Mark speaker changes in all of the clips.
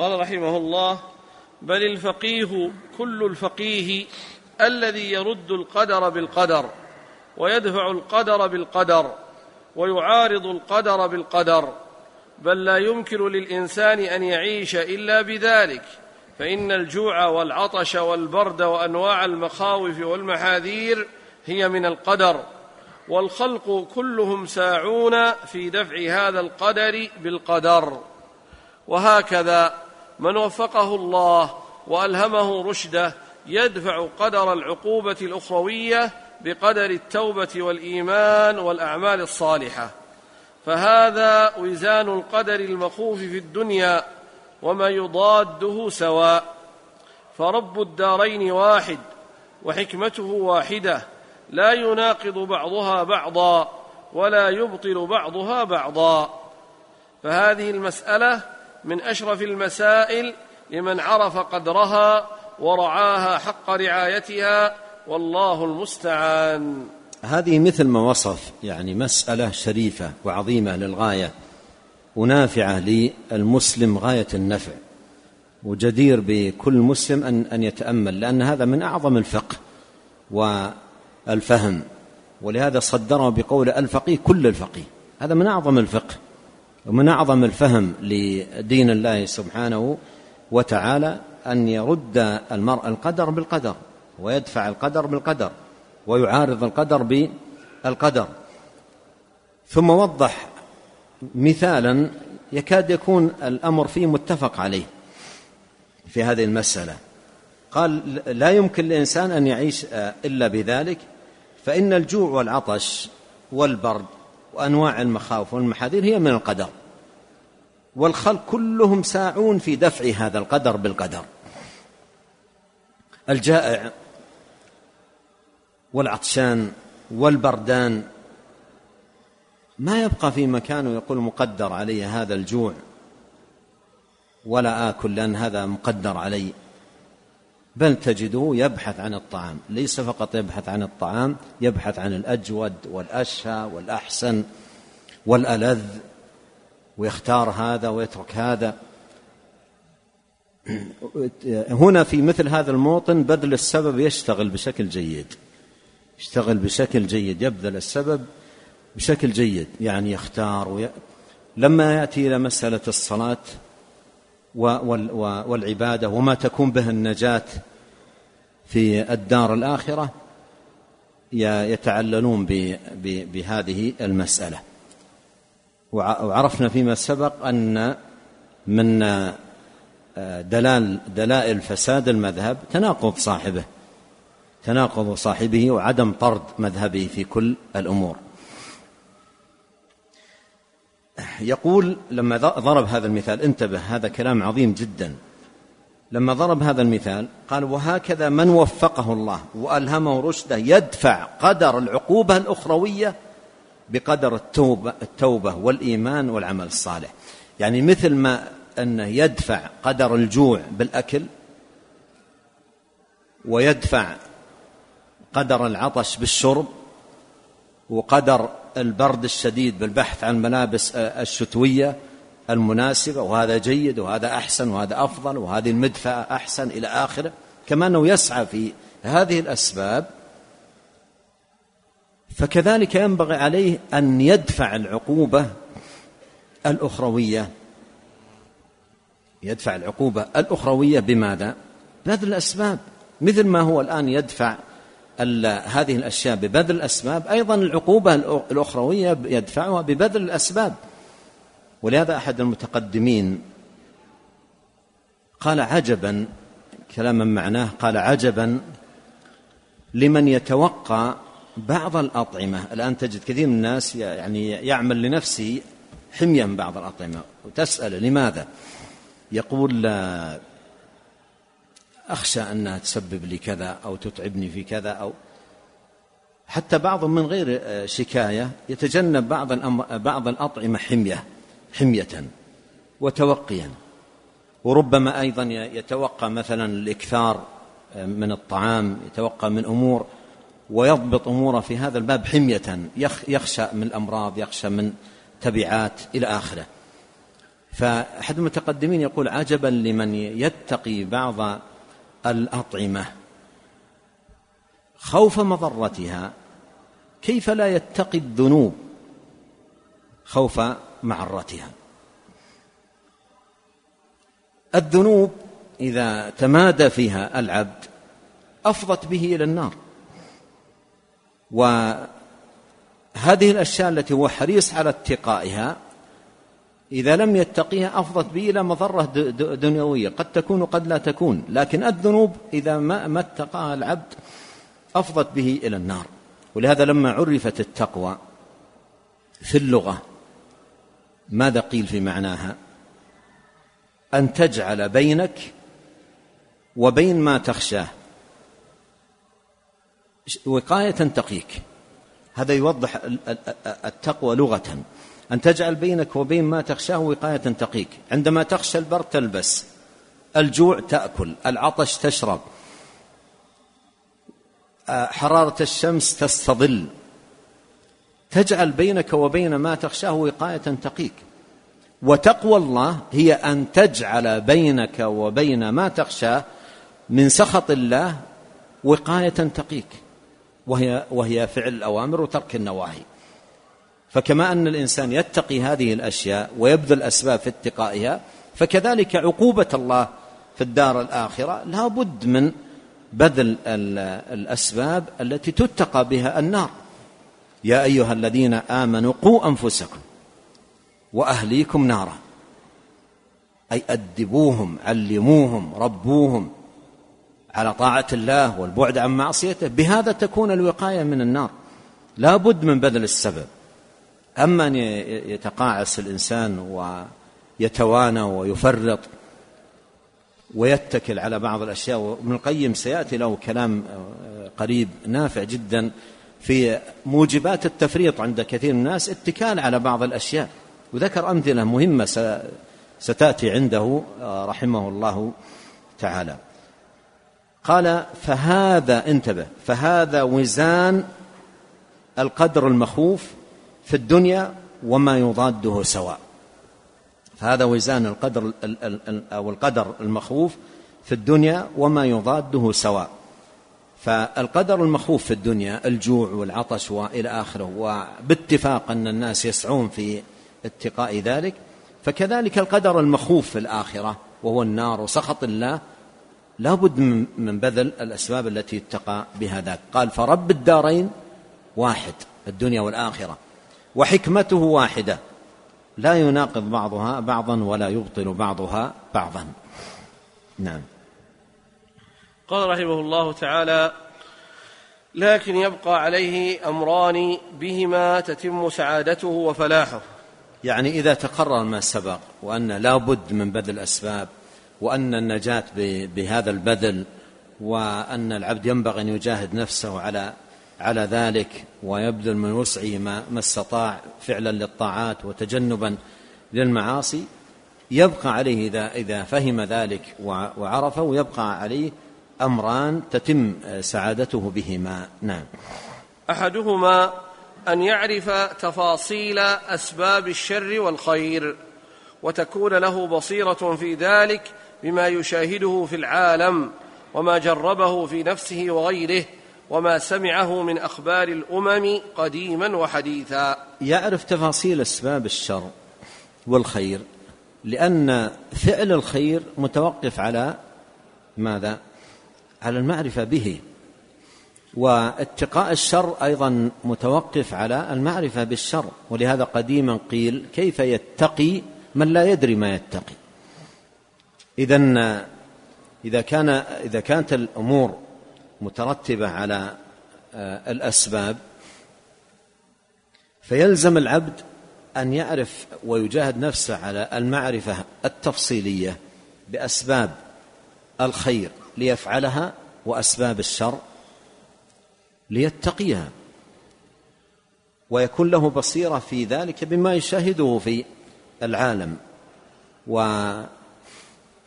Speaker 1: قال رحمه الله بل الفقيه كل الفقيه الذي يرد القدر بالقدر ويدفع القدر بالقدر ويعارض القدر بالقدر. بل لا يمكن للإنسان أن يعيش إلا بذلك فإن الجوع والعطش والبرد وأنواع المخاوف والمحاذير هي من القدر. والخلق كلهم ساعون في دفع هذا القدر بالقدر. وهكذا من وفقه الله وألهمه رشده يدفع قدر العقوبة الأخروية بقدر التوبة والإيمان والأعمال الصالحة. فهذا وزان القدر المخوف في الدنيا وما يضاده سواء. فرب الدارين واحد وحكمته واحدة لا يناقض بعضها بعضا ولا يبطل بعضها بعضا. فهذه المسألة من أشرف المسائل لمن عرف قدرها ورعاها حق رعايتها والله المستعان.
Speaker 2: هذه مثل ما وصف يعني مسألة شريفة وعظيمة للغاية ونافعة للمسلم غاية النفع وجدير بكل مسلم ان أن يتأمل لأن هذا من أعظم الفقه والفهم ولهذا صدره بقول الفقيه كل الفقيه هذا من أعظم الفقه. ومن أعظم الفهم لدين الله سبحانه وتعالى أن يرد المرء القدر بالقدر ويدفع القدر بالقدر ويعارض القدر بالقدر. ثم وضح مثالا يكاد يكون الأمر فيه متفق عليه في هذه المسألة. قال لا يمكن للانسان أن يعيش إلا بذلك فإن الجوع والعطش والبرد وأنواع المخاوف والمحاذير هي من القدر. والخلق كلهم ساعون في دفع هذا القدر بالقدر. الجائع والعطشان والبردان ما يبقى في مكانه يقول مقدر علي هذا الجوع ولا آكل لأن هذا مقدر علي. بل تجده يبحث عن الطعام ليس فقط يبحث عن الطعام يبحث عن الأجود والأشهى والأحسن والألذ. ويختار هذا ويترك هذا. هنا في مثل هذا الموطن بذل السبب يشتغل بشكل جيد. يشتغل بشكل جيد يبذل السبب بشكل جيد يعني يختار وي... لما يأتي إلى مسألة الصلاة والعبادة وما تكون به النجاة في الدار الآخرة يتعللون بهذه المسألة. وعرفنا فيما سبق أن من دلال دلائل فساد المذهب تناقض صاحبه تناقض صاحبه وعدم طرد مذهبه في كل الأمور. يقول لما ضرب هذا المثال انتبه هذا كلام عظيم جدا. لما ضرب هذا المثال قال وهكذا من وفقه الله وألهمه رشده يدفع قدر العقوبة الأخروية بقدر التوبه التوبة والإيمان والعمل الصالح. يعني مثل ما انه يدفع قدر الجوع بالأكل ويدفع قدر العطش بالشرب وقدر البرد الشديد بالبحث عن الملابس الشتوية المناسبة وهذا جيد وهذا أحسن وهذا أفضل وهذه المدفأة أحسن إلى آخره. كما أنه يسعى في هذه الأسباب فكذلك ينبغي عليه أن يدفع العقوبة الأخروية. يدفع العقوبة الأخروية بماذا؟ بذل الأسباب. مثل ما هو الآن يدفع هذه الأشياء ببذل الأسباب أيضا العقوبة الأخروية يدفعها ببذل الأسباب. ولهذا أحد المتقدمين قال عجبا كلاما معناه قال عجبا لمن يتوقع بعض الأطعمة. الآن تجد كثير من الناس يعني يعمل لنفسه حمية من بعض الأطعمة. وتسأل لماذا؟ يقول أخشى أنها تسبب لي كذا أو تتعبني في كذا أو حتى بعض من غير آه، شكاية يتجنب بعض بعض الأطعمة حمية حمية وتوقيا. وربما أيضا يتوقع مثلا الإكثار آه، من الطعام يتوقع من أمور ويضبط أموره في هذا الباب حمية يخشى من الأمراض يخشى من تبعات إلى آخره. فأحد المتقدمين يقول عجبا لمن يتقي بعض الأطعمة. خوف مضرتها كيف لا يتقي الذنوب خوف معرتها؟ الذنوب إذا تمادى فيها العبد أفضت به إلى النار. وهذه الأشياء التي هو حريص على اتقائها إذا لم يتقيها أفضت به إلى مضرة دنيوية. قد تكون قد لا تكون. لكن الذنوب إذا ما, ما اتقاها العبد أفضت به إلى النار. ولهذا لما عرفت التقوى في اللغة ماذا قيل في معناها؟ أن تجعل بينك وبين ما تخشاه. وقاية تقيك هذا يوضح التقوى لغة. أن تجعل بينك وبين ما تخشاه وقاية تقيك عندما تخشى البرد تلبس الجوع تأكل العطش تشرب حرارة الشمس تستظل. تجعل بينك وبين ما تخشاه وقاية تقيك وتقوى الله هي أن تجعل بينك وبين ما تخشاه من سخط الله وقاية تقيك وهي وهي فعل الأوامر وترك النواهي. فكما أن الإنسان يتقي هذه الأشياء ويبذل أسباب في اتقائها فكذلك عقوبة الله في الدار الآخرة لا بد من بذل الأسباب التي تتقى بها النار. يا أيها الذين آمنوا قوا أنفسكم وأهليكم نارا. أي أدبوهم علموهم ربوهم. على طاعة الله والبعد عن معصيته بهذا تكون الوقاية من النار. لا بد من بذل السبب. أما أن يتقاعس الإنسان ويتوانى ويفرط ويتكل على بعض الأشياء وابن القيم سيأتي له كلام قريب نافع جدا في موجبات التفريط عند كثير من الناس اتكال على بعض الأشياء. وذكر أمثلة مهمة ستأتي عنده رحمه الله تعالى. قال فهذا انتبه فهذا وزان القدر المخوف في الدنيا وما يضاده سواء. فهذا وزان القدر أو القدر المخوف في الدنيا وما يضاده سواء. فالقدر المخوف في الدنيا الجوع والعطش وإلى آخره وباتفاق أن الناس يسعون في اتقاء ذلك فكذلك القدر المخوف في الآخرة وهو النار وسخط الله لا بد من بذل الأسباب التي اتقى بها ذاك. قال فرب الدارين واحد الدنيا والآخرة وحكمته واحدة لا يناقض بعضها بعضا ولا يبطل بعضها بعضا. نعم.
Speaker 1: قال رحمه الله تعالى لكن يبقى عليه أمران بهما تتم سعادته وفلاحه.
Speaker 2: يعني إذا تقرر ما سبق وأن لا بد من بذل الأسباب وأن النجاة بهذا البذل وأن العبد ينبغي أن يجاهد نفسه على على ذلك ويبذل من وسعه ما, ما استطاع فعلا للطاعات وتجنبا للمعاصي يبقى عليه إذا إذا فهم ذلك وعرفه يبقى عليه أمران تتم سعادته بهما. نعم.
Speaker 1: أحدهما أن يعرف تفاصيل أسباب الشر والخير وتكون له بصيرة في ذلك بما يشاهده في العالم وما جربه في نفسه وغيره وما سمعه من أخبار الأمم قديما وحديثا.
Speaker 2: يعرف تفاصيل أسباب الشر والخير لأن فعل الخير متوقف على ماذا؟ على المعرفة به. واتقاء الشر أيضا متوقف على المعرفة بالشر. ولهذا قديما قيل كيف يتقي من لا يدري ما يتقي؟ إذا إذا كان إذا كانت الأمور مترتبة على آه، الأسباب فيلزم العبد أن يعرف ويجاهد نفسه على المعرفة التفصيلية بأسباب الخير ليفعلها وأسباب الشر ليتقيها. ويكون له بصيرة في ذلك بما يشاهده في العالم. و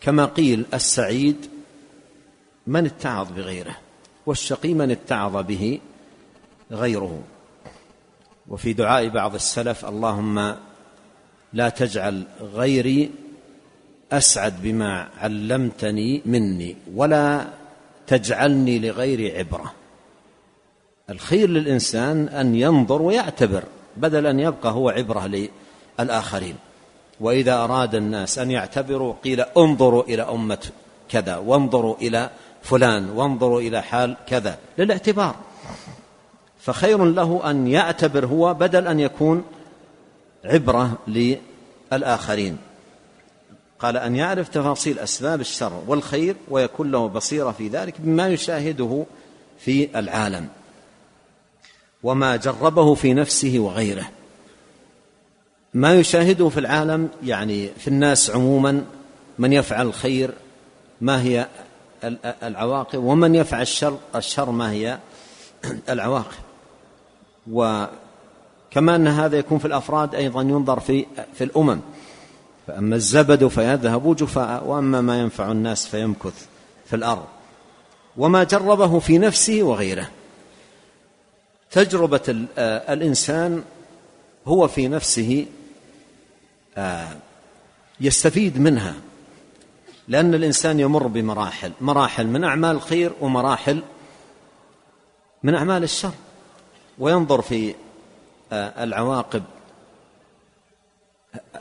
Speaker 2: كما قيل السعيد من اتعظ بغيره والشقي من اتعظ به غيره. وفي دعاء بعض السلف اللهم لا تجعل غيري أسعد بما علمتني مني ولا تجعلني لغيري عبرة. الخير للإنسان أن ينظر ويعتبر بدل أن يبقى هو عبرة للآخرين. وإذا أراد الناس أن يعتبروا قيل انظروا إلى أمة كذا وانظروا إلى فلان وانظروا إلى حال كذا للاعتبار. فخير له أن يعتبر هو بدل أن يكون عبرة للآخرين. قال أن يعرف تفاصيل أسباب الشر والخير ويكون له بصيرة في ذلك بما يشاهده في العالم. وما جربه في نفسه وغيره. ما يشاهده في العالم يعني في الناس عموما من يفعل الخير ما هي العواقب ومن يفعل الشر الشر ما هي العواقب. وكما أن هذا يكون في الأفراد أيضا ينظر في في الأمم. فأما الزبد فيذهب جفاء وأما ما ينفع الناس فيمكث في الأرض. وما جربه في نفسه وغيره. تجربة آه، الإنسان هو في نفسه يستفيد منها لأن الإنسان يمر بمراحل مراحل من أعمال الخير ومراحل من أعمال الشر وينظر في آه، العواقب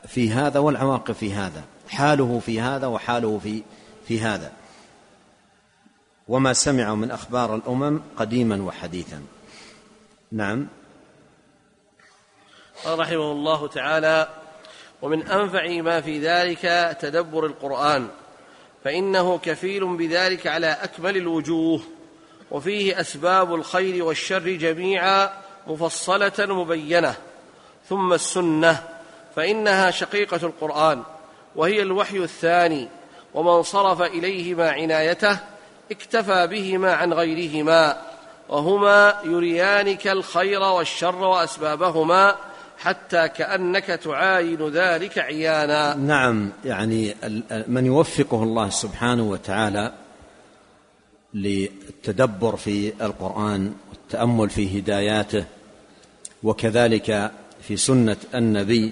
Speaker 2: في هذا والعواقب في هذا حاله في هذا وحاله في في هذا. وما سمع من أخبار الأمم قديما وحديثا. نعم.
Speaker 1: قال رحمه الله تعالى ومن أنفع ما في ذلك تدبر القرآن فإنه كفيل بذلك على أكمل الوجوه وفيه أسباب الخير والشر جميعا مفصلة مبينة ثم السنة فإنها شقيقة القرآن وهي الوحي الثاني ومن صرف إليهما عنايته اكتفى بهما عن غيرهما وهما يريانك الخير والشر وأسبابهما حتى كأنك تعاين ذلك عيانا.
Speaker 2: نعم يعني من يوفقه الله سبحانه وتعالى للتدبر في القرآن والتأمل في هداياته وكذلك في سنة النبي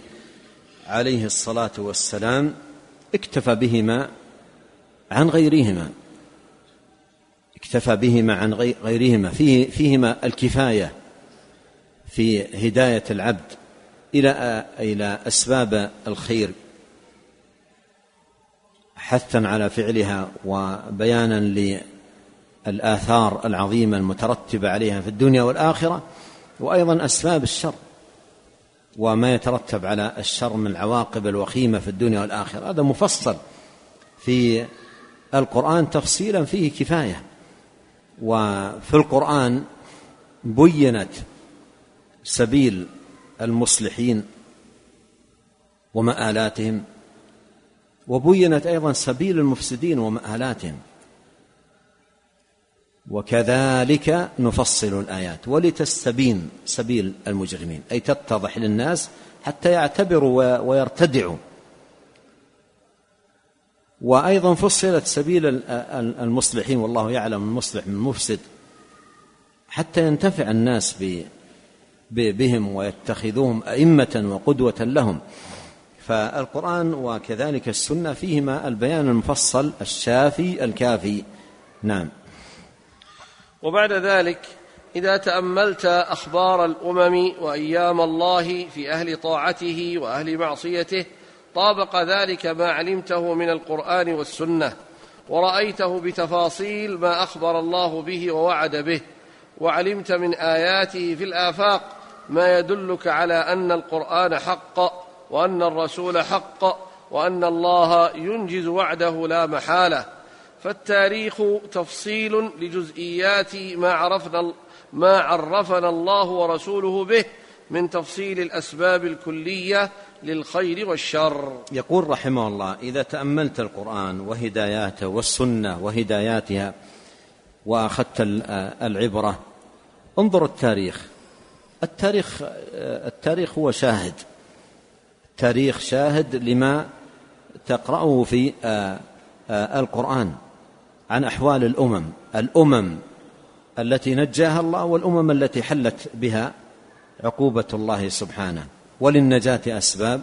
Speaker 2: عليه الصلاة والسلام اكتفى بهما عن غيرهما. اكتفى بهما عن غيرهما. فيه فيهما الكفاية في هداية العبد. إلى إلى أسباب الخير حثا على فعلها وبيانا للآثار العظيمة المترتبة عليها في الدنيا والآخرة وأيضا أسباب الشر وما يترتب على الشر من العواقب الوخيمة في الدنيا والآخرة. هذا مفصل في القرآن تفصيلا فيه كفاية. وفي القرآن بينت سبيل المصلحين ومآلاتهم وبينت أيضا سبيل المفسدين ومآلاتهم. وكذلك نفصل الآيات ولتستبين سبيل المجرمين أي تتضح للناس حتى يعتبروا ويرتدعوا. وأيضا فصلت سبيل المصلحين والله يعلم المصلح من المفسد حتى ينتفع الناس بهم ويتخذوهم أئمة وقدوة لهم. فالقرآن وكذلك السنة فيهما البيان المفصل الشافي الكافي. نعم.
Speaker 1: وبعد ذلك إذا تأملت أخبار الأمم وأيام الله في أهل طاعته وأهل معصيته طابق ذلك ما علمته من القرآن والسنة ورأيته بتفاصيل ما أخبر الله به ووعد به وعلمت من آياته في الآفاق ما يدلك على أن القرآن حق وأن الرسول حق وأن الله ينجز وعده لا محالة. فالتاريخ تفصيل لجزئيات ما عرفنا ما عرفنا الله ورسوله به من تفصيل الأسباب الكلية للخير والشر.
Speaker 2: يقول رحمه الله إذا تأملت القرآن وهداياته والسنة وهداياتها وأخذت العبرة انظر التاريخ. التاريخ التاريخ هو شاهد. التاريخ شاهد لما تقرأه في آه، آه، القرآن عن أحوال الأمم. الأمم التي نجاها الله والأمم التي حلت بها عقوبة الله سبحانه. وللنجاة أسباب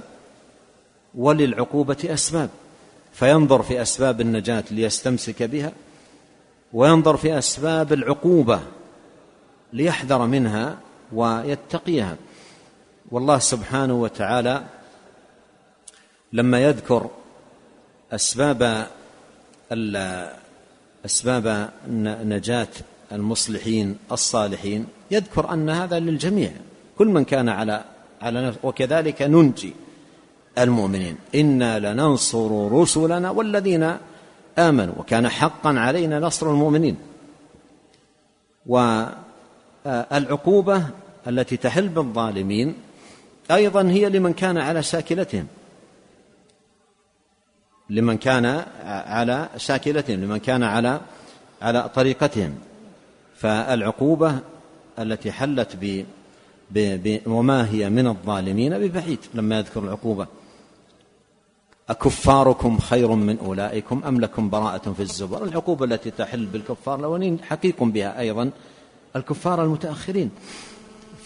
Speaker 2: وللعقوبة أسباب. فينظر في أسباب النجاة ليستمسك بها وينظر في أسباب العقوبة ليحذر منها ويتقيها. والله سبحانه وتعالى لما يذكر أسباب أسباب نجاة المصلحين الصالحين يذكر أن هذا للجميع. كل من كان على على وكذلك ننجي المؤمنين. إنا لننصر رسلنا والذين آمنوا وكان حقا علينا نصر المؤمنين. والعقوبة التي تحل بالظالمين أيضا هي لمن كان على شاكلتهم لمن كان على شاكلتهم لمن كان على على طريقتهم. فالعقوبة التي حلت ب وما هي من الظالمين ببعيد. لما يذكر العقوبة أكفاركم خير من أولئكم أم لكم براءة في الزبر العقوبة التي تحل بالكفار الأولين حقيق بها أيضا الكفار المتأخرين.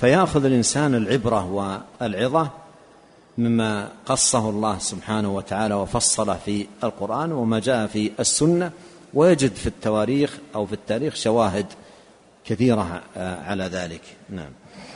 Speaker 2: فيأخذ الإنسان العبرة والعظة مما قصه الله سبحانه وتعالى وفصل في القرآن وما جاء في السنة ويجد في التواريخ أو في التاريخ شواهد كثيرة على ذلك. نعم.